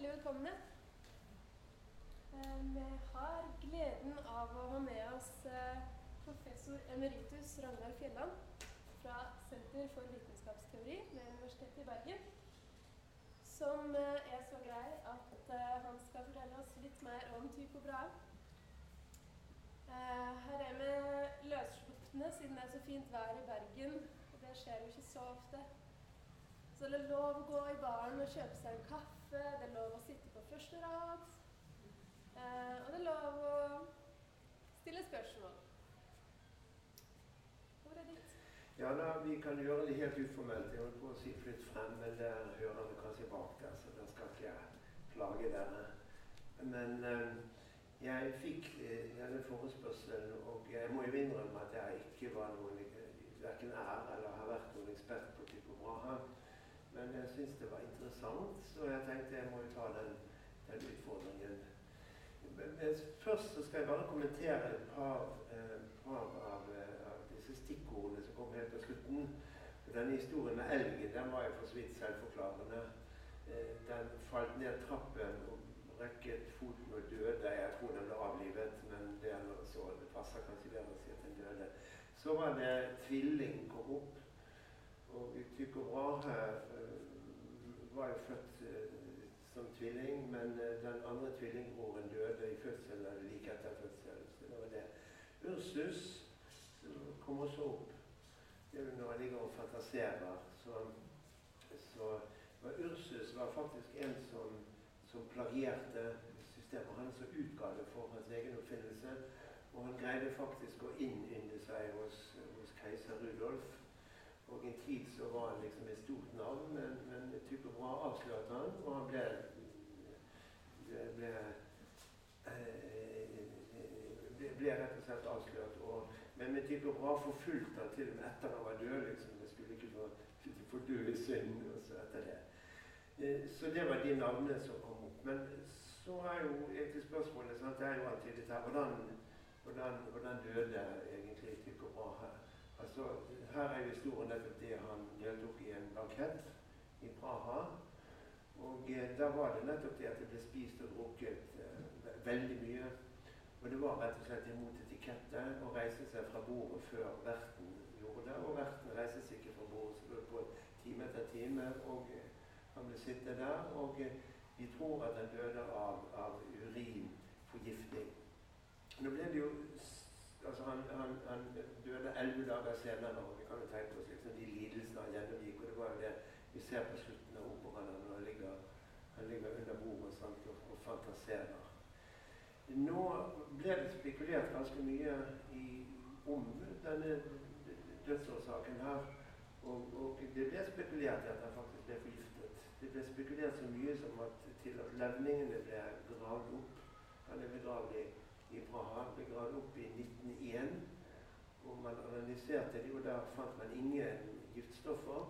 hjertelig velkomne. Vi har gleden av å ha med oss eh, professor emeritus Ragnar Fjelland fra Senter for vitenskapsteori ved Universitetet i Bergen. Som eh, er så grei at eh, han skal fortelle oss litt mer om Tycho Brahe. Her er vi løsslupne siden det er så fint vær i Bergen. Og det skjer jo ikke så ofte. Så det er lov å gå i baren og kjøpe seg en kaffe. Det er lov å sitte på første rad. Eh, og det er lov å stille spørsmål. Hvor er ditt. Ja da, vi kan gjøre det helt uformelt. Jeg holdt på å si flytt frem, men der hører dere kanskje bak der, så da skal ikke jeg plage dere. Men eh, jeg fikk eh, denne forespørselen, og jeg må jo innrømme at jeg ikke var noen verken er eller har vært noen ekspert på Tycho Brahe. Men jeg syntes det var interessant, så jeg tenkte jeg må jo ta den, den utfordringen. Men, men først så skal jeg bare kommentere et par, eh, par av, eh, av disse stikkordene som kom helt på slutten. Denne historien med elgen den var jo for så vidt selvforklarende. Eh, den falt ned trappen og rekket foten og døde. Jeg tror den ble avlivet, men det, så, det passer kanskje bedre å si at den døde. Så var det tvilling kom opp. Og Tycho Brahe eh, var jo født eh, som tvilling, men eh, den andre tvillingbroren døde i fødselen eller like etter fødselen. Så det var det. Ursus som kom også opp. Det er jo når han ligger og fantaserer. Så, så var Ursus var faktisk en som, som plagierte systemet. Han så utga det for hans egen oppfinnelse. Og han greide faktisk å innynde seg hos, hos keiser Rudolf. Og en tid så var han liksom et stort navn, men, men Brahe avslørte han, og han ble, ble, ble, ble, ble rett og slett avslørt. Og, men med Tycho Brahe forfulgte han til og med etter han var død. liksom, Det skulle ikke få, få dø i synd også etter det. Eh, Så det var de navnene som kom opp. Men så er jo egentlig spørsmålet sant, Det er jo antydet her hvordan, hvordan, hvordan døde egentlig Tycho Brahe? Altså, her er historien nettopp det han deltok i en bankett i Praha. Og eh, da var det nettopp det at det ble spist og drukket eh, veldig mye. Og det var rett og slett imot etikettet å reise seg fra bordet før verten gjorde det. Og verten reiste seg ikke fra bordet, så det på time etter time. Og eh, han ble sittende der. Og eh, de tror at han døde av, av urinforgiftning. Nå ble det jo altså han, han, han døde elleve dager senere, og vi kan jo tenke oss liksom de lidelsene han gjennomgikk. Og det var jo det vi ser på slutten av operaen når han ligger, han ligger under bordet sant, og, og fantaserer. Nå ble det spekulert ganske mye i, om denne dødsårsaken her. Og, og, det ble spekulert i at han faktisk ble forgiftet. Det ble spekulert så mye som at til at levningene ble gravd opp. Han er begravd i i Praha ble gravd opp i 1901. Og man analyserte det, og der fant man ingen giftstoffer.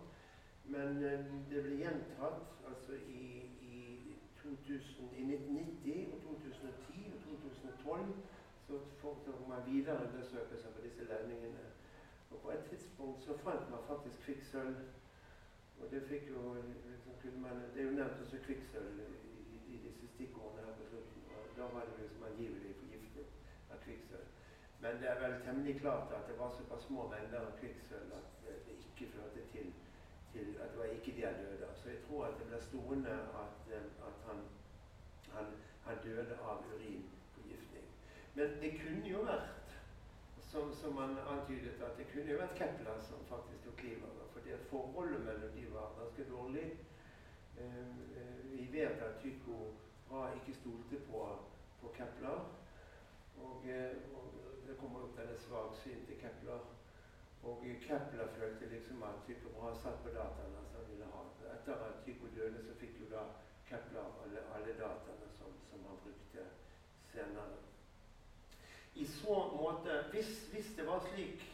Men eh, det ble gjentatt altså i, i, 2000, i 1990 og 2010 og 2012. Så foretok man videre undersøkelser på disse ledningene. Og på et tidspunkt så fant man faktisk kvikksølv. Og det fikk jo liksom, man, Det er jo nevnt også kvikksølv i, i disse stikkordene her på slutten. Og da var det liksom angivelig av kvikksølv. Men det er vel temmelig klart at det var såpass små mengder av kvikksølv at det ikke førte til, til at det var ikke de han døde av. Så jeg tror at det ble stående at, at han, han, han, døde av urinforgiftning. Men det kunne jo vært, som, som man antydet, at det kunne jo vært Kepler som faktisk tok livet av ham. Fordi forholdet mellom de var ganske dårlig. Vi vet at Tycho ikke stolte på, på Kepler. Og, og, det kommer opp denne svaksynte Kepler. Og Kepler følte liksom at Tycho Brahe satt på dataene som han ville ha. Etter at Tycho døde, så fikk jo da Kepler alle, alle dataene som, som, han brukte senere. I så måte Hvis, hvis det var slik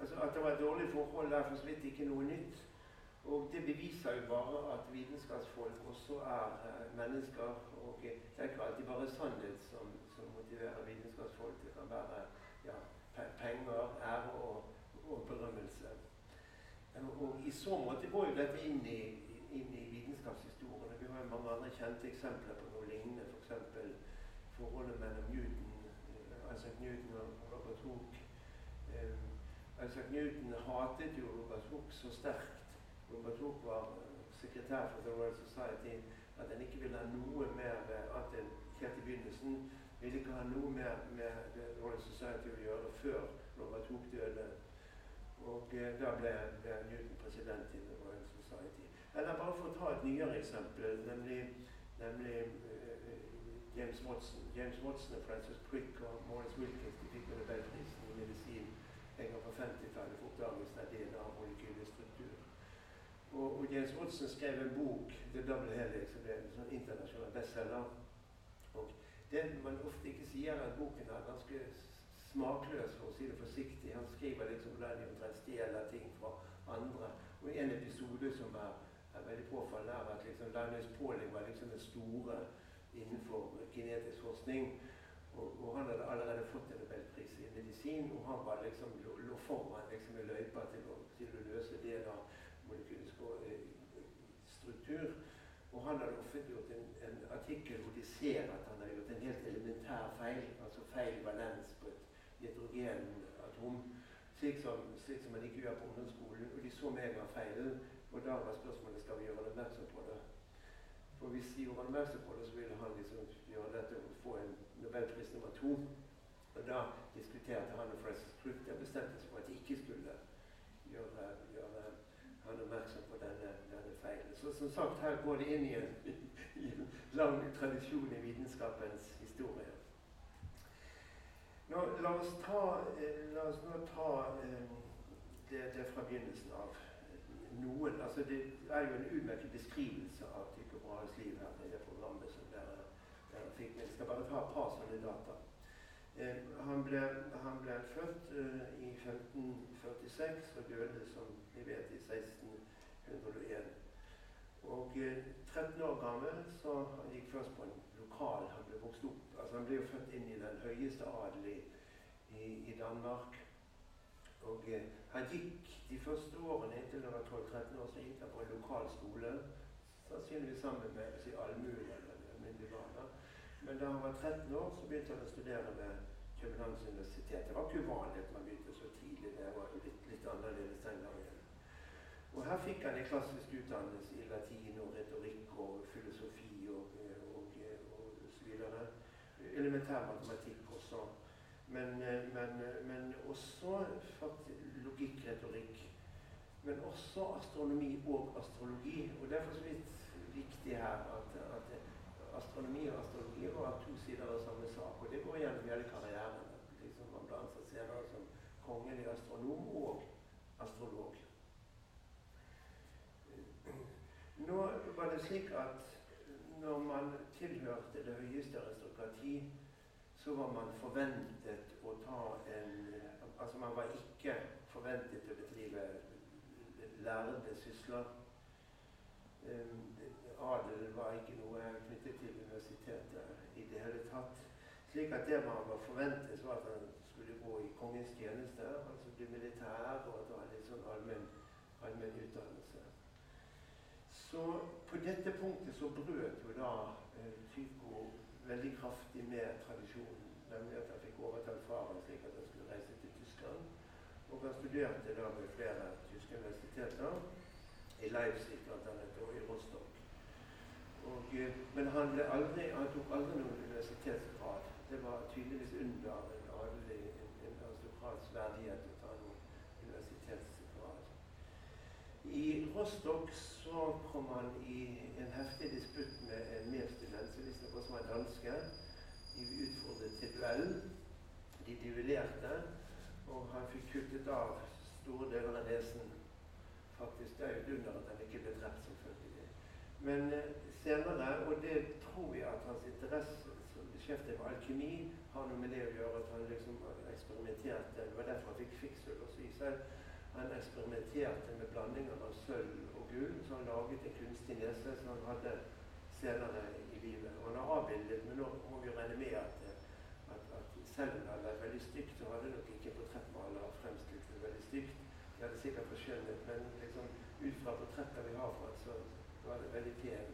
altså at det var et dårlig forhold, er for så vidt ikke noe nytt. Og det beviser jo bare at vitenskapsfolk også er eh, mennesker. Og det er ikke alltid bare sannhet som, som motiverer vitenskapsfolk. Det kan være ja, penger, ære og, og berømmelse. Og i så måte går jo dette inn i, inn i vitenskapshistorien. Vi har jo mange andre kjente eksempler på noe lignende. F.eks. For forholdet mellom Newton, eh, Isaac Newton og Robert Hooke. Um, Isaac Newton hatet jo Robert Hooke så sterkt. Robert Hooke var sekretær for The Royal Society at en ikke ville ha noe mer at en helt i begynnelsen ville ikke ha noe mer med The Royal Society å gjøre før Robert Hooke døde. Og eh, da ble, ble Newton president i The Royal Society. Eller bare for å ta et nyere eksempel, nemlig, nemlig uh, James Watson. James Watson og Francis Crick og Morris Wilkins de fikk Nobelprisen i medisin en gang på 50-tallet for oppdagelsen av DNA-molekylstruktur. Og, og, James Watson skrev en bok, The Double Helix, som ble en sånn internasjonal bestselger. Og det man ofte ikke sier, er at boken er ganske smakløs, for å si det forsiktig. Han skriver liksom hvordan de omtrent stjeler ting fra andre. Og en episode som er, er veldig påfallende, er at liksom Linus Pauling var liksom den store innenfor genetisk forskning. Og, og, han hadde allerede fått en nobelpris i medisin, og han var liksom, lå, lå foran liksom, i løypa til, til, å løse det da molekylsk eh, struktur. Og han hadde offentliggjort en, en, artikkel hvor de ser at han har gjort en helt elementær feil, altså feil valens på et hydrogenatom, slik som, slik som man ikke gjør på ungdomsskolen. Og de så med var gang feilen, og da var spørsmålet skal vi gjøre det oppmerksom på det. For hvis de gjorde oppmerksom på det, så ville han liksom gjøre dette og få en nobelpris nummer to. Og da diskuterte han og Francis Crook og bestemte seg for at de ikke skulle gjøre, gjøre han oppmerksom på denne, denne, feilen. Så som sagt, her går det inn i en, i en lang tradisjon i vitenskapens historie. Nå, la oss ta, eh, la oss nå ta eh, det, det, fra begynnelsen av. Noen, altså Det er jo en utmerket beskrivelse av Tycho Brahes liv her i det programmet som dere, dere fikk. Men jeg skal bare ta et par sånne data. Eh, han, ble, han, ble, født eh, i 1546 og døde, som vi vet, i 1601. Og eh, 13 år gammel så han gikk først på en lokal Han ble vokst opp altså Han ble jo født inn i den høyeste adel i, i, Danmark. Og eh, han gikk de første årene inntil han var 12-13 år, så gikk han på en lokal skole. Sannsynligvis sammen med si, allmuen eller barn. Men da han var 13 år, så begynte han å studere ved Københavns universitet. Det var ikke uvanlig at man begynte så tidlig. Det var litt, litt annerledes den gangen. Og her fikk han en klassisk utdannelse i latin og retorikk og filosofi og, og, og, og så videre. Elementær matematikk også. Men, men, men også logikk, retorikk. Men også astronomi og astrologi. Og Derfor er det så vidt viktig her at, at astronomi og astrologi var to sider av samme sak. Og det går gjennom hele karrieren. Liksom man ble ansatt senere som kongelig astronom og astrolog. Nå var det slik at når man tilhørte det høyeste aristokrati, så var man forventet å ta en Altså man var ikke forventet å bedrive lærde sysler. Adelen var ikke noe knyttet til universitetet i det hele tatt. Slik at det man var forventet, var at han skulle gå i kongens tjeneste, altså bli militær og at ha litt sånn allmenn, allmen utdannelse. Så på dette punktet så brøt jo da eh, Tycho veldig kraftig med tradisjonen, nemlig at han fikk overtalt faren slik at han skulle reise til Tyskland. Og han studerte da ved flere tyske universiteter, i Leipzig bl.a. og i Rostock. Og, eh, men han, aldri, han, tok aldri noen universitetsgrad. Det var tydeligvis under en adelig en, en aristokrats verdighet å ta noen universitetsgrad. I Rostock så kom han i en heftig disputt med en medstudent som visstnok også var danske. De utfordret til duell. De duellerte, og han fikk kuttet av store deler av nesen. Faktisk, et under at han ikke ble drept, selvfølgelig. Men eh, senere, og det tror jeg at hans interesse som beskjeftiget med alkemi har noe med det å gjøre at han liksom eksperimenterte Det var derfor han fikk kvikksølv også i seg. Han eksperimenterte med blandinger av sølv og gull, så han laget en kunstig nese som han hadde senere i livet. Og han har avbildet, men nå må vi regne med at, at, at selv om det hadde vært veldig stygt, så hadde nok ikke portrettmaler fremstilt det veldig stygt. De hadde sikkert forskjønnet, men liksom, ut fra portretter vi har fra så var det veldig pen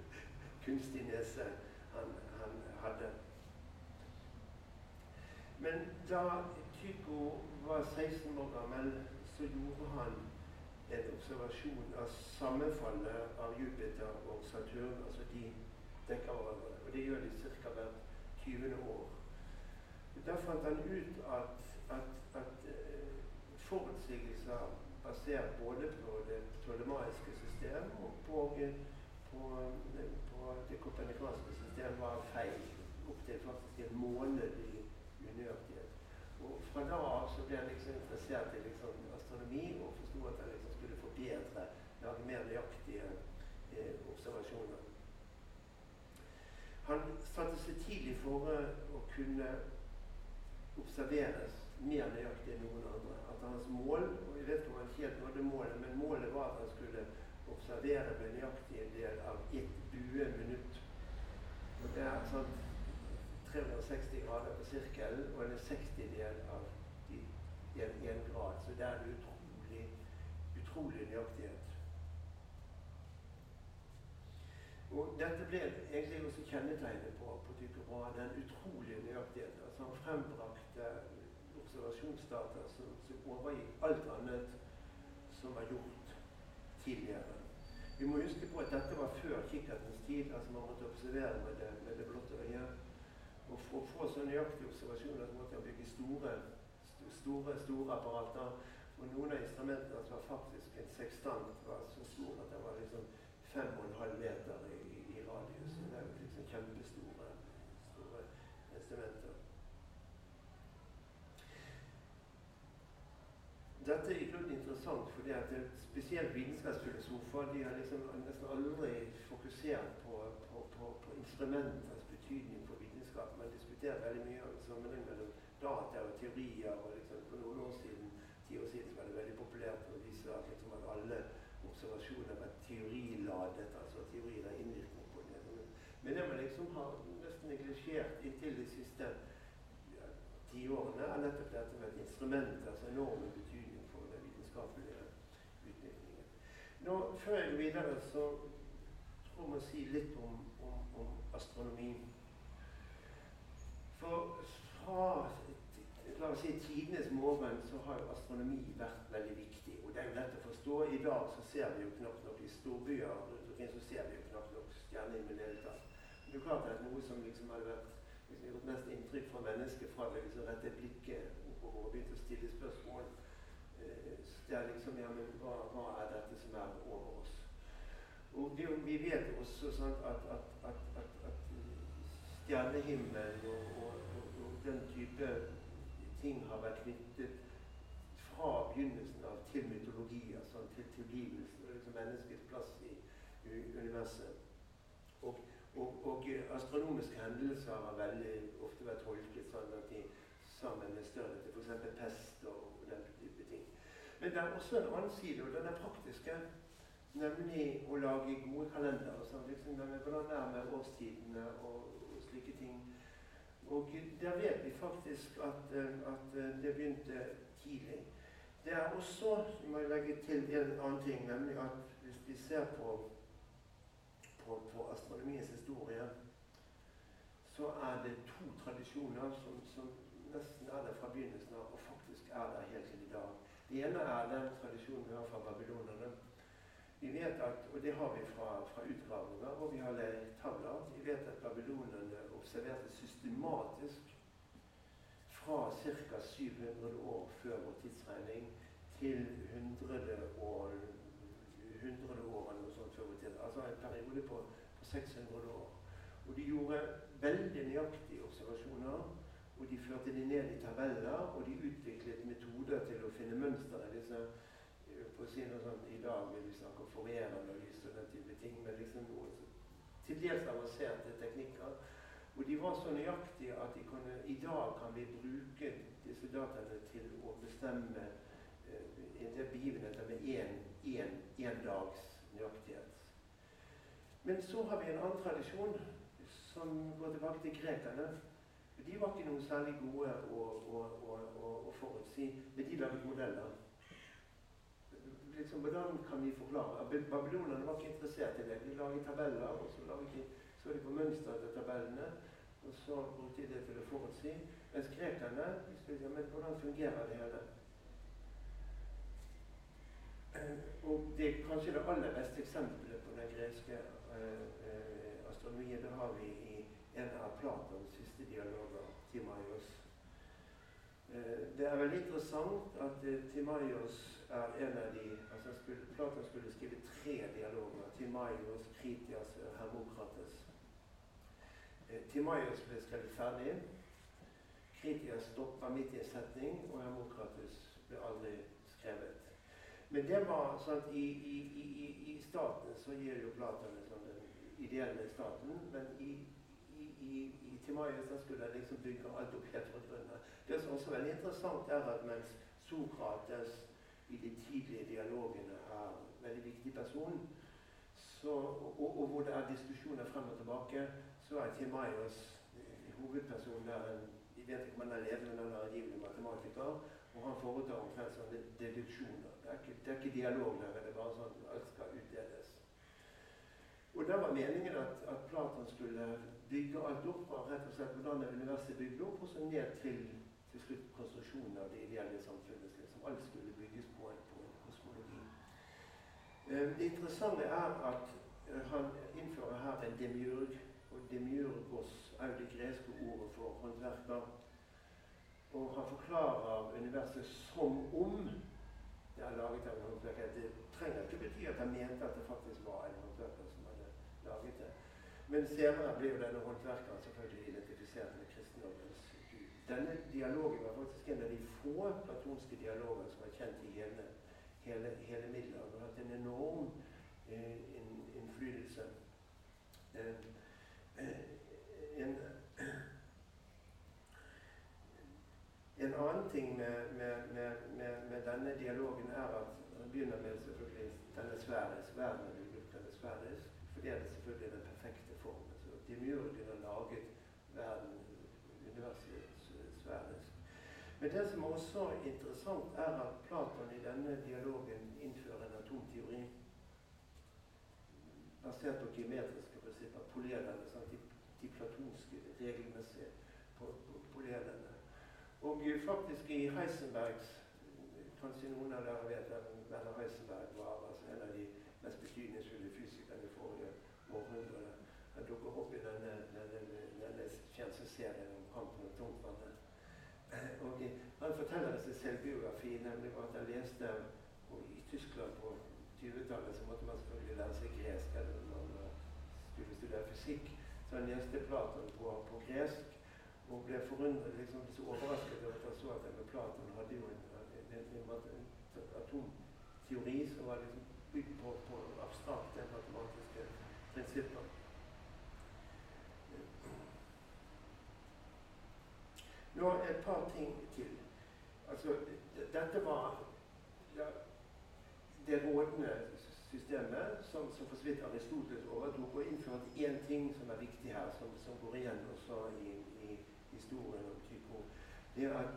kunstig nese han, han hadde. Men da Tycho var 16 år gammel, så gjorde han en observasjon av sammenfallet av Jupiter og Saturn. Altså de dekker hverandre. Og det gjør de ca. hvert 20. år. Da fant han ut at, at, at uh, forutsigelser basert både på det tolemaiske system og på, på, på det kopernikanske system var feil. Opptil faktisk en måned i unøyaktighet. Og fra da av så ble han liksom interessert i liksom astronomi og forsto at han liksom skulle forbedre, lage mer nøyaktige eh, observasjoner. Han satte seg tidlig for å kunne observeres mer nøyaktig enn noen andre. At hans mål og Jeg vet ikke om han helt nådde målet, men målet var at han skulle observere med nøyaktig en del av ett bueminutt. Og det er sånn 360 grader på sirkelen og en 60-del av de, en, en grad. Så det er en utrolig, utrolig nøyaktighet. Og dette ble egentlig også kjennetegnet på, på Tycho den utrolige nøyaktigheten. Altså han frembrakte observasjonsdata som, som overgikk alt annet som var gjort tidligere. Vi må huske på at dette var før kikkertens tid. altså Man måtte observere med det, med det blotte øyet. Og for å få så nøyaktige observasjoner så måtte man bygge store, store, store apparater. Og noen av instrumentene var faktisk en sekstant var så stor at den var liksom 5,5 meter i, i, radius. Det er liksom kjempestore store instrumenter. Dette er i grunnen interessant fordi spesielt vitenskapsfilosofer de har liksom nesten aldri fokusert på, på, på, på instrumenters betydning for vitenskap. Man diskuterer veldig mye om sammenheng mellom data og teorier. og liksom For noen år siden, ti år siden var det veldig populært å vise at, liksom, at alle observasjoner var teoriladet, altså teorier har innvirkning på det. Men det man liksom har nesten neglisjert inntil de siste ja, tiårene, er nettopp dette med et instrument, altså enorme betydning for den vitenskapelige utviklingen. Nå, Før jeg går videre, så tror jeg må si litt om, om, om astronomi. For fra la oss si, tidenes morgen så har jo astronomi vært veldig viktig. Og det er jo lett å forstå. I dag så ser vi jo knapt nok i storbyer rundt omkring så ser vi jo knapt nok stjernehimmel i det hele tatt. Det er klart at noe som liksom hadde vært liksom, gjort mest inntrykk fra mennesket fra det liksom rette blikket oppover og begynte å stille spørsmål. Så det er liksom Ja, men hva, hva, er dette som er over oss? Og det, vi vet også sant, at, at, at, at stjernehimmelen og, og, og, og den type ting har vært knyttet fra begynnelsen av til mytologi, altså til tilgivelsen og liksom menneskets plass i, universet. Og, og, og, astronomiske hendelser har veldig ofte vært tolket sånn at de sammen med størrelse, f.eks. pest og den type ting. Men det er også en annen side, og den er praktiske. Nemlig å lage gode kalendere. Sånn, liksom, hvordan er med årstidene og, og slike ting. Og der vet vi faktisk at, eh, at eh, det begynte tidlig. Det er også, må legge til en annen ting, nemlig at hvis vi ser på, på, på astronomiens historie, så er det to tradisjoner som, som, nesten er der fra begynnelsen av, og faktisk er der helt til i dag. Det ene er den tradisjonen vi har fra babylonerne. Vi vet at, og det har vi fra, fra utgravninger, og vi har tavler Vi vet at babylonerne observerte systematisk fra ca. 700 år før vår tidsregning til 100 år, 100 år eller noe sånt før vår tid. Altså en periode på, på 600 år. Og de gjorde veldig nøyaktige observasjoner. Og de førte de ned i tabeller, og de utviklet metoder til å finne mønster i disse på å si noe sånt, I dag vil vi snakke om forerende lys og den type ting, men liksom noe til dels avanserte teknikker. Og de var så nøyaktige at kunne, i dag kan vi bruke disse dataene til å bestemme eh, begivenheter med én dags nøyaktighet. Men så har vi en annen tradisjon som går tilbake til grekerne. De var ikke noe særlig gode å, å, å, å forutsi, men de laget modeller liksom, Hvordan kan vi forklare? Babylonerne var ikke interessert i det. De laget tabeller, og så laget de så de på mønsteret til tabellene, og så brukte de det til å forutsi. Mens grekerne spurte men hvordan fungerer det hele? Eh, og det er kanskje det aller beste eksempelet på den greske eh, eh, astronomien. Det har vi i en av Platons siste dialoger, Timaios. Eh, det er veldig interessant at Timaios er en av de altså skulle, Platon skulle skrive tre dialoger. Timaios, Kritias og Hermokrates. Eh, Timaios ble skrevet ferdig. Kritias stoppa midt i en setning, og Hermokrates ble aldri skrevet. Men det var sånn i, i, i, i staten så gir jo Platon liksom, den ideelle staten, men i, i, i Timaios skulle jeg liksom bygge alt opp helt fra grunnen. Det som også er veldig interessant, er at mens Sokrates i de tidlige dialogene er en veldig viktig person, så, og, og, hvor det er diskusjoner frem og tilbake, så er Timaios hovedpersonen der en Vi vet ikke om han er leder, men han er angivelig matematiker. Og han foretar omtrent sånne deduksjoner. Det er ikke, det er ikke dialog der, det er bare sånn alt skal utdeles. Og da var meningen at, at Platon skulle bygge alt opp fra rett og slett hvordan universet bygde opp, og så ned til, til slutt konstruksjonen av det ideelle samfunnet. Liksom. Alt skulle bygges på en, på en kosmologi. Eh, det interessante er at eh, han innfører her en demiurg. Og demiurgos er jo det greske ordet for håndverker. Og han forklarer universet som om det er laget av en håndverker. Det trenger ikke bety at han mente at det faktisk var en håndverker som hadde laget det. Men senere ble jo denne håndverkeren selvfølgelig identifisert med kristendommens gud. Denne dialogen var faktisk en av de få platonske dialoger som var kjent i hele, hele Middelhavet. Og hatt en enorm eh, innflytelse. Eh, eh, en En annen ting med, med, med, med, denne dialogen er at det begynner med selvfølgelig denne sfærisk. Verden er denne sfærisk, fordi det er selvfølgelig den perfekte formen. Så Demiurgen har laget verden, universet, sfærisk. Men det som også er interessant, er at Platon i denne dialogen innfører en atomteori basert på geometriske prinsipper, polerende, sant? de, de platonske regelmessige polerende. Og faktisk i Heisenbergs Kanskje noen av dere vet at Werner Heisenberg var altså en av de mest betydningsfulle fysikerne i forrige århundre. Han dukker opp i denne, denne, denne fjernsynsserien om kampen om tungtvannet. Eh, og han forteller sin selvbiografi, nemlig at han leste i Tyskland på 20-tallet så måtte man selvfølgelig lære seg gresk eller man skulle studere fysikk. Så han leste Platon på, på gresk og ble forundret, liksom så overrasket over at han så at denne Platon hadde jo en, en, en, en atomteori som var liksom bygd på, på abstrakte matematiske prinsipper. Nå et par ting til. Altså, dette var det rådende systemet som, som for så vidt Aristoteles overtok, og innførte én ting som er viktig her, som, som går igjen også i, i historien om Tycho, det er at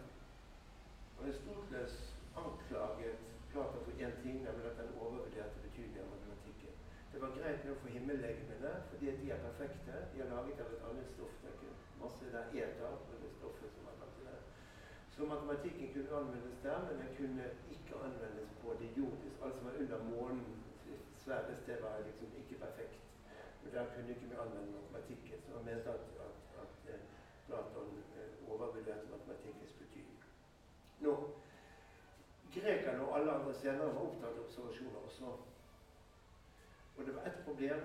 Aristoteles anklaget Platon for én ting, nemlig at han overvurderte betydningen av matematikken. Det var greit nok for himmellegemene, fordi de er perfekte. De er laget av et annet stoff. Det er masse der eter på det stoffet som. Så matematikken kunne anvendes der, men den kunne ikke anvendes på det jordiske. Alt som var under månen, svære sted, var liksom ikke perfekt. Og der kunne ikke vi anvende matematikken. Så man mente at, at, at eh, Platon eh, overvurderte matematikkens betydning. Nå, Grekerne og alle andre senere var opptatt av observasjoner også. Og det var ett problem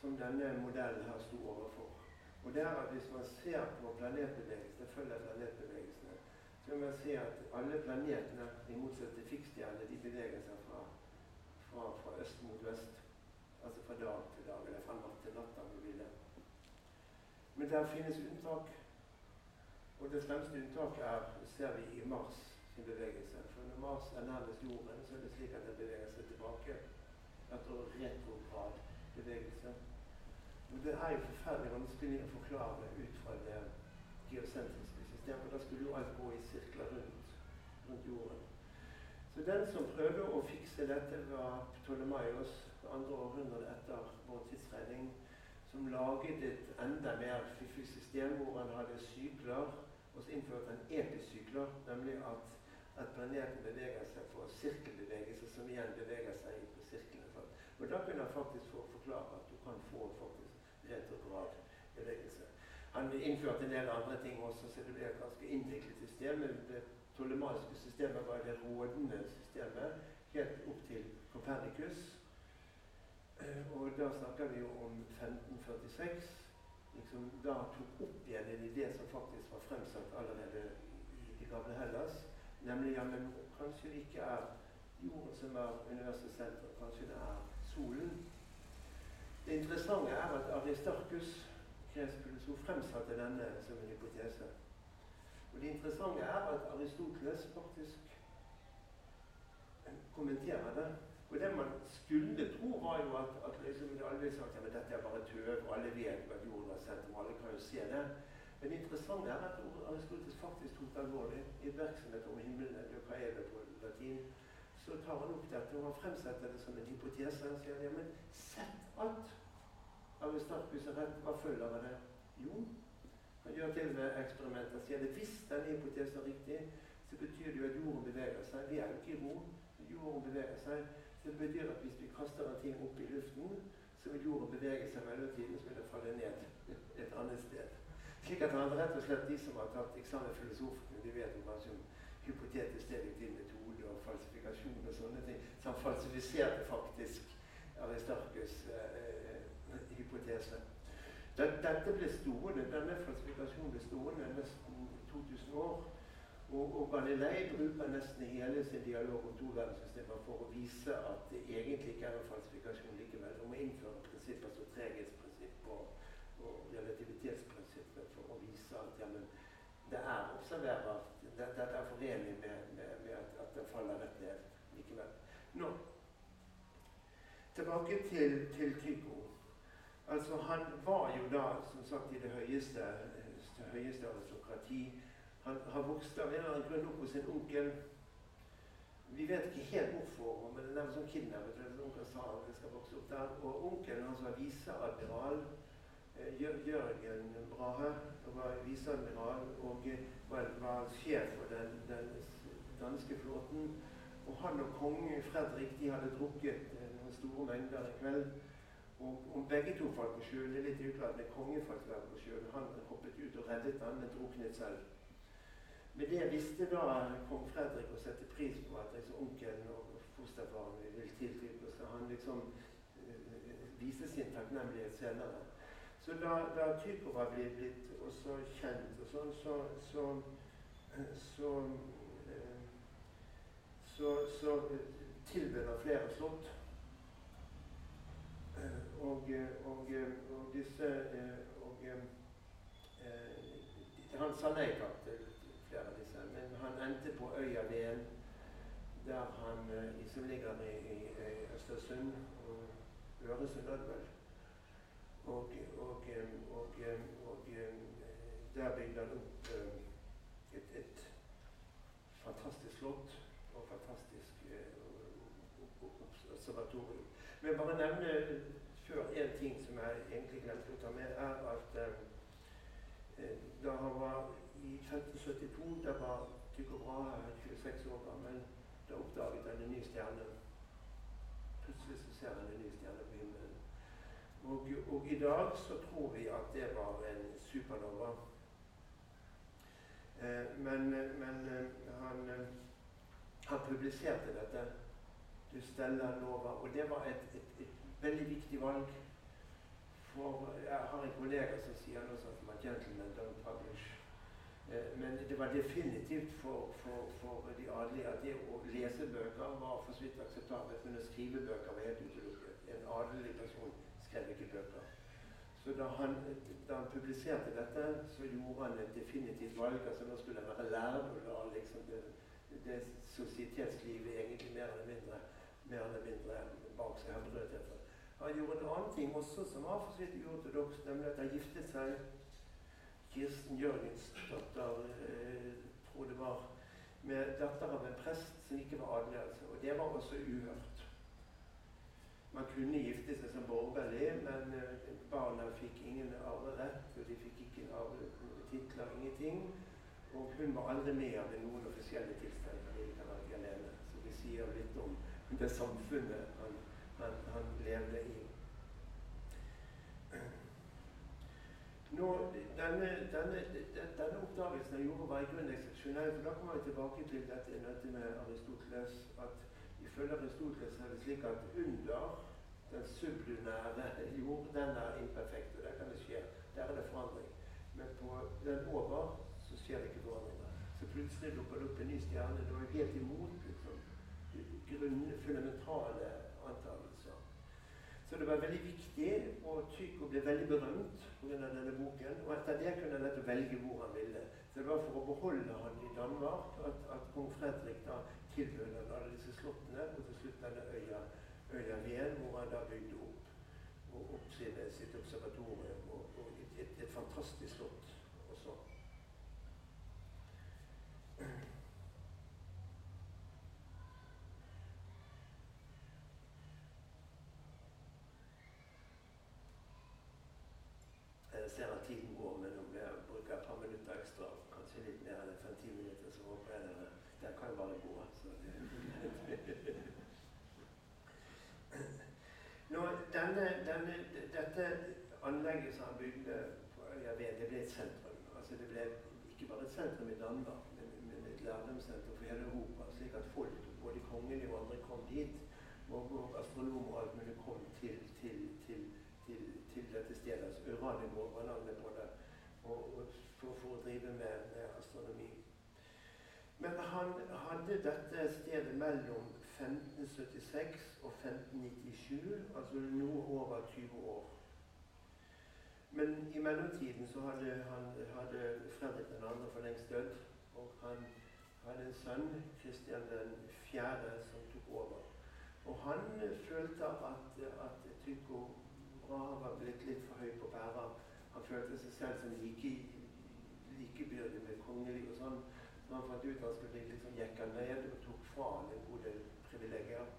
som denne modellen her sto overfor. Og det er at Hvis man ser på planetbevegelsen, så vil man se at alle planetene, i motsetning til fikkstjernene, de beveger seg fra, fra, fra, øst mot vest. Altså fra dag til dag, eller fra natt til natt. om du vil det. Men der finnes unntak. Og det fremste unntaket er, ser vi i Mars sin bevegelse. For når Mars er nærmest jorden, så er det slik at den beveger seg tilbake etter retrograd bevegelse. Men det er jo forferdelig vanskelig å forklare ut fra det geosentriske For da skulle jo alt gå i sirkler rundt, rundt jorden. Så den som prøvde å fikse dette, var Ptolemaios, andre århundre etter vår tidsregning som laget et enda mer fiffig system hvor han hadde sykler, og så innførte han episykler, nemlig at, at planeten beveger seg på sirkelbevegelse, som igjen beveger seg på sirklene. Og da kunne han faktisk få forklare at du kan få faktisk retrograd bevegelse. Han innførte en del andre ting også, så det ble et ganske innviklet system. Det tolemaiske systemet var det rådende systemet helt opp til Copernicus. Eh, og da snakker vi jo om 1546. Liksom, da tok opp igjen en idé som faktisk var fremsatt allerede i det gamle Hellas. Nemlig ja, men kanskje det ikke er jorden som er universets senter. Kanskje det er solen. Det interessante er at Aristarkus, gresk hun fremsatte denne som en hypotese. Og det interessante er at Aristoteles faktisk kommenterer det. Og det man skulle tro, var jo at, at liksom, alle ville sagt at dette er bare tøv, og alle vet at jorden har sett, og alle kan jo se det. Men det interessante er at Aristoteles faktisk tok det alvorlig. I virksomhet om himmelen, hva er det på latin, så tar han opp dette og fremsetter det som en hypotese. Han sier ja, men sett Aristarkus er rett, hva følger av det? Jo, han gjør til med eksperimenter. Sier det hvis denne hypotesen er riktig, så betyr det jo at jorden beveger seg. Vi er jo ikke i ro. Jorden beveger seg. Det betyr at hvis vi kaster en ting opp i luften, så vil jorden bevege seg mellomtiden, så vil den falle ned et annet sted. Slik at han rett og slett de som har tatt eksamen filosofene, de vet jo kanskje om hypotetisk deduktiv metode og falsifikasjon og sånne ting. Så han falsifiserte faktisk Aristarkus' eh, eh, hypotese. Dette ble stående, Denne falsifikasjonen ble stående nesten 2000 år. Og, og Galilei bruker nesten hele sin dialog om toverdenssystemene for å vise at det egentlig ikke er en falsifikasjon likevel. Om å innføre prinsipper som treghetsprinsipp og, og relativitetsprinsippet for å vise at ja, det er observerbart. Dette er forenlig med, med, med at, at det faller rett ned likevel. Nå, tilbake til, til Tycho. Altså, han var jo da, som sagt, i det høyeste, det høyeste aristokrati han har vokst av en eller annen grunn opp hos sin onkel. Vi vet ikke helt hvorfor, men er sånn kidnappet. Onkel sa at han skal vokse opp der. Og onkelen hans var viseadmiral. Eh, Jørgen Brahe var viseadmiral og var, var sjef for den, den, danske flåten. Og han og kongen Fredrik de hadde drukket eh, noen store mengder en kveld. Og om begge to falt på sjøen, det er litt uklart, men kongen falt på sjøen. Han hoppet ut og reddet han, men druknet selv. Med det visste da kong Fredrik å sette pris på at liksom, onkelen og fosterfaren ville tiltrykke Så han liksom øh, viste sin takknemlighet senere. Så da, da Tycho var blitt, blitt også kjent, og sånn, så, så, så, øh, så, så tilbød han flere slott. Og, og, og, disse og, Han sa nei takk til flere av disse. Men han endte på øya Ven, der han, liksom som ligger i, i, Østersund og Øresund vel. Og, og, og, og, der bygde han opp et, et fantastisk slott og fantastisk observatorium. Men bare nevne før en ting som jeg egentlig glemte å ta med, er at eh, da han var i 1572, da var Tycho Brahe 26 år gammel, da oppdaget han en ny stjerne. Plutselig så ser han en ny stjerne på himmelen. Og, og, i dag så tror vi at det var en supernova. Eh, men, men eh, han, eh, han, publiserte dette, Du Stella Nova, og det var et, et, et, veldig viktig valg. For jeg har en kollega som sier noe sånt som at 'gentlemen don't publish'. Eh, men det var definitivt for, for, for, de adelige at det å lese bøker var for så vidt akseptabelt, men å skrive bøker var helt utelukket. En adelig person skrev ikke bøker. Så da han, da han, publiserte dette, så gjorde han et definitivt valg. altså Nå skulle han være lærer la liksom det, det sosietetslivet egentlig mer eller mindre, mer eller mindre bak seg. Han gjorde en annen ting også som var for så vidt uortodoks, nemlig at han giftet seg Kirsten Jørgens datter, eh, tror det var, med datter av en prest som ikke var. Altså. Og det var også uhørt. Man kunne gifte seg som borgerlig, men eh, barna fikk ingen arverett, og de fikk ikke arvetitler, ingenting. Og hun var aldri med av noen offisielle alene. Så det sier litt om det samfunnet han, han, han levde i. Nå, denne, denne, denne, oppdagelsen jeg gjorde, var i grunnen eksepsjonell. For da kommer vi tilbake til dette møtet med Aristoteles. at Ifølge Aristoteles er det slik at under den sublunære jord, den er imperfekt, og der kan det skje. Der er det forandring. Men på den over så skjer det ikke forandringer. Så plutselig dukker det opp en ny stjerne. Det var helt imot liksom, grunn, fundamentale antakelser. Så det var veldig viktig, og Tycho ble veldig berømt pga. denne boken. Og etter det kunne han velge hvor han ville. Så det var for å beholde han i Danmark at, at kong Fredrik da tilbød han alle disse slottene, og til slutt denne øya, øya Ven, hvor han da bygde opp, opp sitt, sitt observatorium og, og et, et fantastisk slott også. Jeg ser at tiden går, men om jeg bruker et par minutter ekstra, kanskje litt mer enn fem-ti minutter, så håper jeg dere Den kan jo bare gå. Så det. Nå, denne, denne, dette bygde på Øya Ved, det ble et sentrum. Altså det ble ikke bare et sentrum i Danmark, men, men et lærdomssenter for hele Europa. Slik at folk, både kongelige og andre, kom dit. Og, astronomer og alt mulig kom til, til, til til, dette stedet. altså Uranienborg var navnet på det. For, for, å drive med, med, astronomi. Men han hadde dette stedet mellom 1576 og 1597, altså noe over 20 år. Men i mellomtiden så hadde, han, hadde Fredrik 2. for lengst dødd. Og han hadde en sønn, Kristian 4., som tok over. Og han følte at, at Tycho Brahe var blitt litt for høy på pæra. Han følte seg selv som like, likebyrdig med kongelig og sånn. Så han fant ut at han skulle bli litt sånn jekka ned og tok fra en god del privilegier.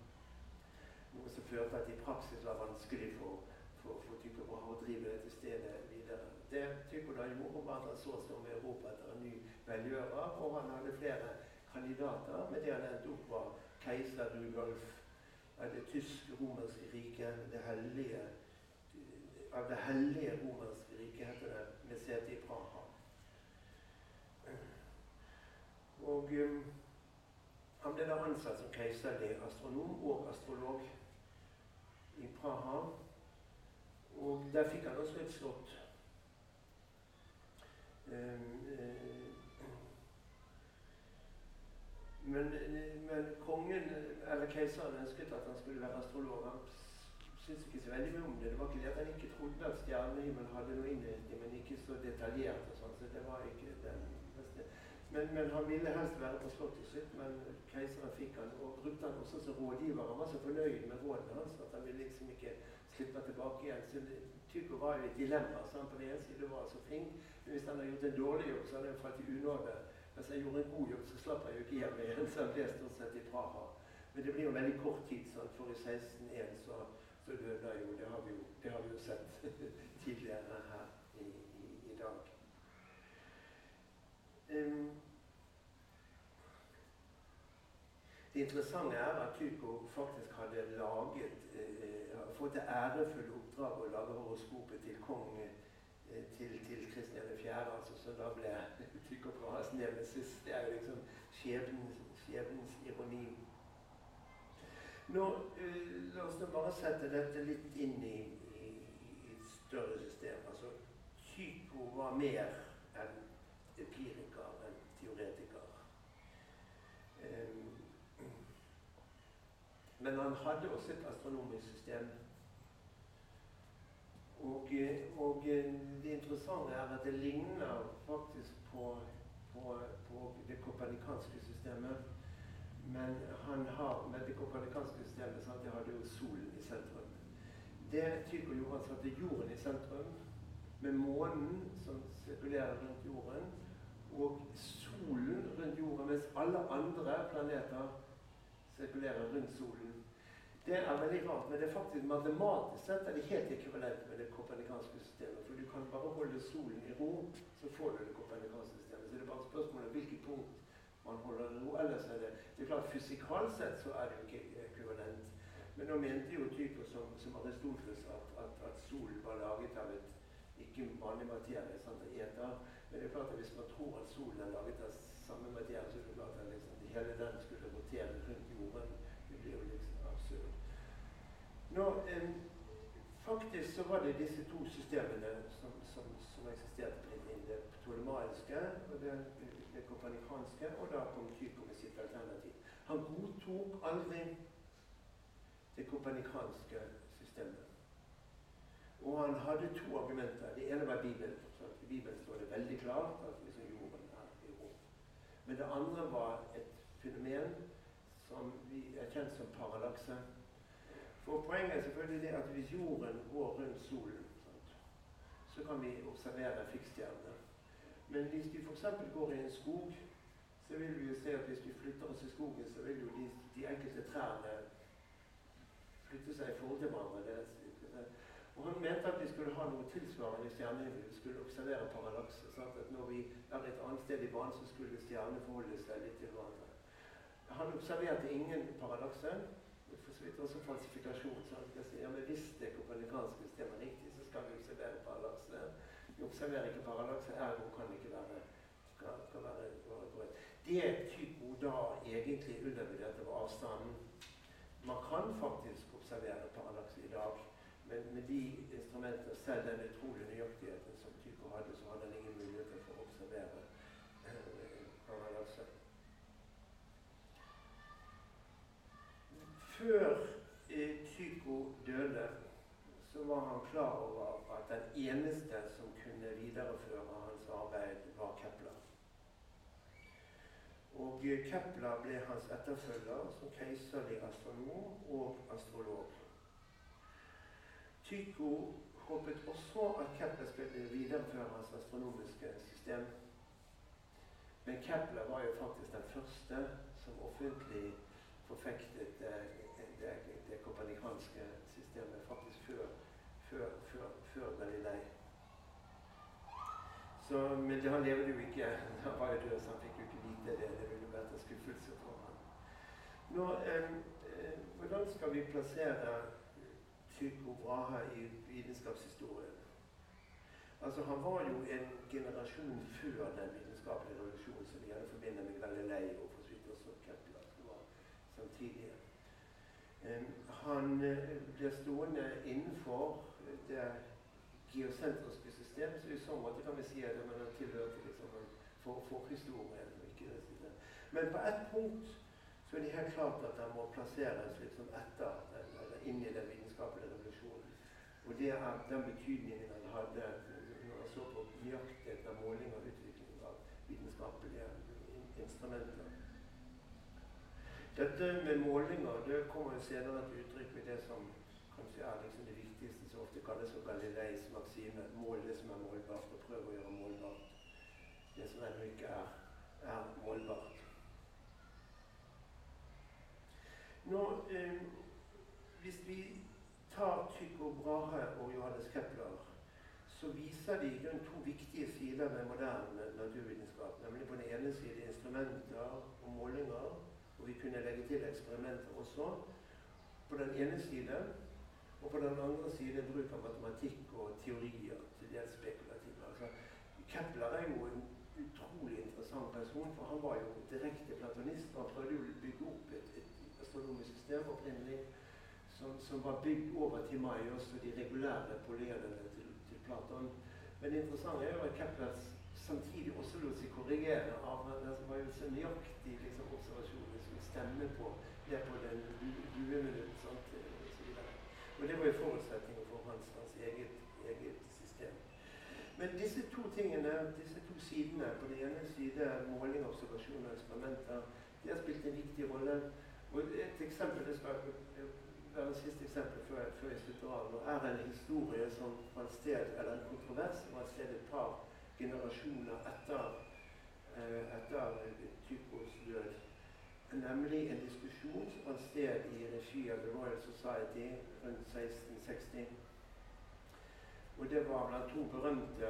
Noe som førte at i praksis var vanskelig for, for, for type Brahe å drive dette stedet videre. Det Tycho var han så som om Europa etter en ny velgjører, og han hadde flere kandidater. Men det han endte opp var keiser Rudolf av det tysk-romerske riket, det hellige av Det hellige romerske riket, heter det, med sete i Praha. Og um, Han ble da ansatt som keiserlig astronom og astrolog i Praha. Og der fikk han også et slott. Um, uh, men, men, kongen, eller keiseren, ønsket at han skulle være astrolog. Han syntes ikke så veldig mye om det. Det var ikke det at han ikke trodde at stjernehimmelen hadde noe innvirkning, men ikke så detaljert. og sånn, så det var ikke den beste. Men, men, han ville helst være på slottet sitt, men keiseren fikk han, og brukte han også som rådgiver. Han var så fornøyd med rådene hans at han ville liksom ikke slippe tilbake igjen. Så Tycho var jo et dilemma. Så han på den ene siden var så flink, men hvis han hadde gjort en dårlig jobb, så hadde han falt i unåde. Hvis han gjorde en god jobb, så slapp han jo ikke hjem igjen, så han ble stort sett i Praha. Men det blir jo veldig kort tid, sånn, for i 1601 så så døde jo. Det har vi jo, har vi jo sett tidligere her i, i, i dag. Um, det interessante er at Tycho faktisk hadde laget eh, fått det ærefulle oppdraget å lage horoskopet til kong eh, til, til Kristian 4., altså, så da ble Tycho Brahes nemesis. Det er jo liksom skjebnens, skjebnens ironi. Nå, uh, La oss nå bare sette dette litt inn i, i, i et større system. Altså, Tycho var mer enn empiriker, enn teoretiker. Um, men han hadde også et astronomisk system. Og, og, det interessante er at det ligner faktisk på, på, på det kopernikanske systemet. Men han har med det kopernikanske systemet sant? Det hadde jo solen i sentrum. Det Tycho gjorde, han satte jorden i sentrum, med månen som sirkulerer rundt jorden, og solen rundt jorden, mens alle andre planeter sirkulerer rundt solen. Det er veldig rart, men det er faktisk matematisk sett er det helt ekvivalent med det kopernikanske systemet. For du kan bare holde solen i ro, så får du det kopernikanske systemet. Så det er bare spørsmålet hvilket punkt man holder i ro. Ellers er det det er klart Fysikalsk sett så er det jo ikke ekvivalent. Men nå mente jo typer som, som Aristoteles at, at, at, solen var laget av et ikke vanlig materie, sant, eter. Men det er klart at hvis man tror at solen er laget av samme materie, så er det klart at liksom, hele den skulle rotere rundt jorden. Det blir jo liksom absurd. Nå, eh, faktisk så var det disse to systemene som, som, som eksisterte på den det ptolemaiske og det, det kopernikanske, og da kom Kyko med sitt alternativ. Han godtok aldri det kompanikanske systemet. Og han hadde to argumenter. Det ene var Bibelen. Så I Bibelen står det veldig klart at liksom jorden er i rom. Men det andre var et fenomen som vi er kjent som parallakse. For Poenget er selvfølgelig det at hvis jorden går rundt solen, sant, så kan vi observere fiksstjernene. Men hvis vi f.eks. går i en skog, så vil vi jo se at hvis vi flytter oss i skogen, så vil jo de, de enkelte trærne flytte seg i forhold til hverandre. Og Han mente at vi skulle ha noe tilsvarende i stjernehimmelen. Vi skulle observere parallakse. Sånn at når vi er et annet sted i banen, så skulle stjernene forholde seg litt til hverandre. Han observerte ingen paradokser. For så vidt også falsifikasjon. Så han skal si, ja, men Hvis det kopernikanske systemet er riktig, så skal vi observere parallakse. Vi observerer ikke paradokser, ergo kan det ikke være, skal, skal være, være Det Tycho da egentlig undervurderte, var avstanden. Man kan faktisk observere paradokser i dag. Men med de instrumenter, selv den utrolige nøyaktigheten som Tycho hadde, så hadde han ingen muligheter for å observere eh, parallakse. Før eh, Tycho døde, så var han klar over at den eneste som kunne videreføre hans arbeid, var Kepler. Og eh, Kepler ble hans etterfølger som keiserlig astronom og astrolog. Tycho håpet også at Kepler skulle videreføre hans astronomiske system. Men Kepler var jo faktisk den første som offentlig forfektet det, det, kopernikanske systemet, faktisk før, før, før, før Galilei. Så, men han levde jo ikke. Han var jo død, så han fikk jo ikke vite det. Det ville vært en skuffelse for ham. Nå, eh, hvordan skal vi plassere Tycho Brahe i vitenskapshistorien? Altså, Han var jo en generasjon før den vitenskapelige revolusjonen som vi gjerne forbinder med Galilei og for så vidt også Kepler, som var samtidige. Um, han blir ble stående innenfor det geosentriske systemet, så i så måte kan vi si at man tilhørte liksom for, forhistorien. Men på ett punkt så er det helt klart at han må plasseres liksom etter, eller inn i den vitenskapelige revolusjonen. Og det er den betydningen han hadde når han så på nøyaktigheten av måling og utvikling av vitenskapelige instrumenter. Dette med målinger det kommer jo senere til uttrykk med det som kanskje er liksom det viktigste, som ofte kalles for Galileis maksime. Mål det som er målbart, og prøv å gjøre målbart det som ennå ikke er, er målbart. Nå, eh, Hvis vi tar Tycho Brahe og Johannes Kepler, så viser de grunn to viktige sider ved moderne naturvitenskap. Nemlig på den ene side instrumenter og målinger, og vi kunne legge til eksperimenter også. På den ene side og på den andre side bruk av matematikk og teorier, til dels spekulative. Altså, Kepler er jo en utrolig interessant person, for han var jo direkte platonist. Han prøvde jo å bygge opp et, et astronomisk system opprinnelig som, som, var bygd over til Mai og de regulære polerene til, til Platon. Men det interessante er jo at Kepler samtidig også lot seg korrigere av det som var jo så nøyaktig liksom, observasjoner som stemmer på det på den dueminutt. Og det var jo forutsetninger for hans, hans eget, eget, system. Men disse to tingene, disse to sidene, på den ene side måling, observasjon og eksperimenter, de har spilt en viktig rolle. Og et eksempel, det skal være det siste eksempelet før, før jeg slutter av, er en historie som fant sted, eller en kontrovers som et sted et par generasjoner etter, eh, etter Typos død. nemlig en diskusjon som fant sted i regi av The Royal Society rundt 1660. Og det var blant to berømte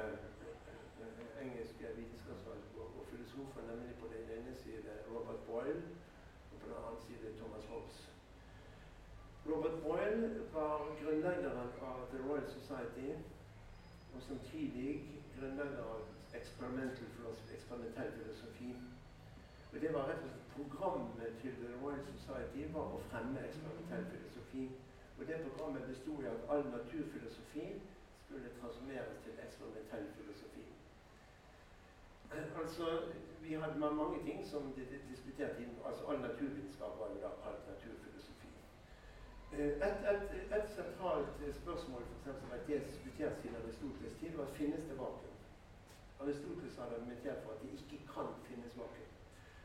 uh, engelske vitenskapsfolk og, og, filosofer, nemlig på den ene side Robert Boyle og på den andre side Thomas Hobbes. Robert Boyle var grunnleggeren av The Royal Society og samtidig grunnlegger av eksperimentell filosofi. Og Det var rett og slett programmet til The Royal Society var å fremme eksperimentell filosofi. Og Det programmet besto i at all naturfilosofi skulle transformeres til eksperimentell filosofi. Altså, Vi hadde mange ting som de diskuterte altså All naturvitenskap var jo da all naturfilosofi. Eh, et, et, et, sentralt spørsmål for eksempel, som ble diskutert siden Aristoteles tid, var finnes det vakuum. Aristoteles hadde argumentert for at det ikke kan finnes vakuum.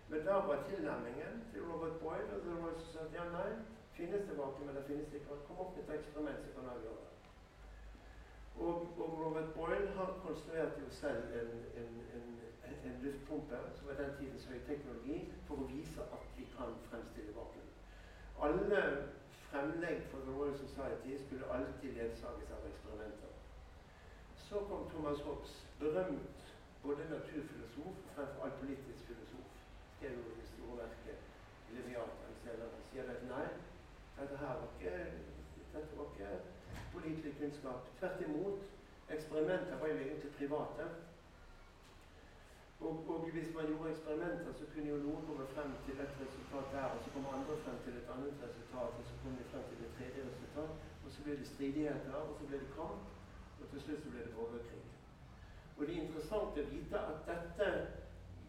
Men da var tilnærmingen til Robert Boyle og det var sånn at ja, nei, finnes det vakuum, eller finnes det ikke? Kom opp med et eksperiment, som kan avgjøre det. Og, og, Robert Boyle han konstruerte jo selv en, en, en, en luftpumpe, som var den tidens høyteknologi, for å vise at vi kan fremstille vakuum. Alle fremlegg for The Royal Society skulle alltid ledsages av eksperimenter. Så kom Thomas Hobbes, berømt både naturfilosof og fremfor alt politisk filosof. Skrev jo det store verket 'Leviatan' senere. Sier at nei, dette her var ikke, dette var ikke pålitelig kunnskap. Tvert imot. Eksperimenter var jo egentlig private. Og, og, hvis man gjorde eksperimenter, så kunne jo noen komme frem til et resultat der, og så kommer andre frem til et annet resultat, og så kommer de frem til et tredje resultat. Og så ble det stridigheter, og så ble det kamp, og til slutt så ble det borgerkrig. Og det er interessant å vite at dette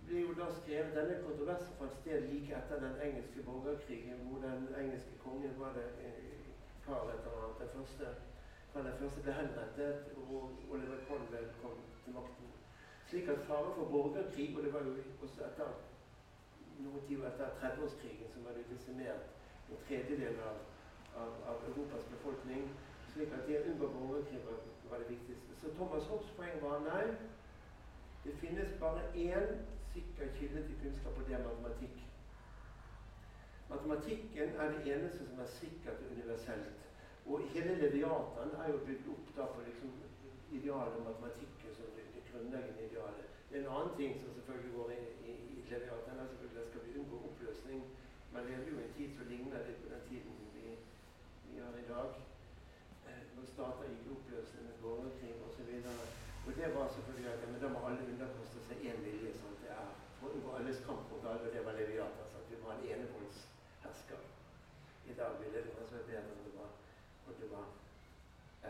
ble jo da skrevet, Denne kontroversen fant sted like etter den engelske borgerkrigen, hvor den engelske kongen var det Karl et eller annet, den første, den første ble henrettet, og Oliver Cromwell kom til makten. Slik at fare for borgerkrig, og det var jo også etter noen tid etter 30-årskrigen som hadde desimert en tredjedel av, av, av, Europas befolkning, slik at det å unngå borgerkrig var, var det viktigste. Så Thomas Hobbes poeng var nei, det finnes bare én sikker kilde til kunnskap, og det er matematikk. Matematikken er det eneste som er sikkert og universelt. Og hele Leviatan er jo bygd opp da på liksom idealet om matematikken som det, det grunnleggende idealet. Det er en annen ting som selvfølgelig går i, i, i Leviatan, er selvfølgelig at skal vi unngå oppløsning. Man lever jo i en tid som ligner litt på den tiden vi, vi har i dag. Eh, når stater gikk i oppløsning med borgerkrig osv. Og det var selvfølgelig at ja, men da må alle underkaste seg én vilje. sånn det er For alles kamp mot alle, og det var Leviatan. Så vi var en enevoldshersker. I dag ville det kanskje vært bedre om det var, det var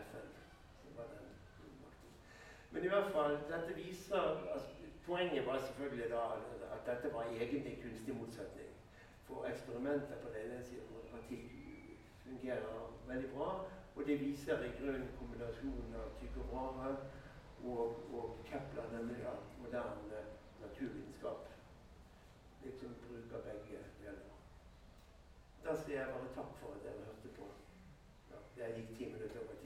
FN men i hvert fall, dette viser altså, Poenget var selvfølgelig da at dette var egentlig kunstig motsetning. For eksperimentet på den ene siden hvor parti fungerer veldig bra, og det viser i grunnen kombinasjonen av Tycho Brahe og, og Kepler, nemlig at moderne naturvitenskap liksom bruker begge deler. Da sier jeg bare takk for at dere hørte på. Ja, jeg gikk ti minutter over.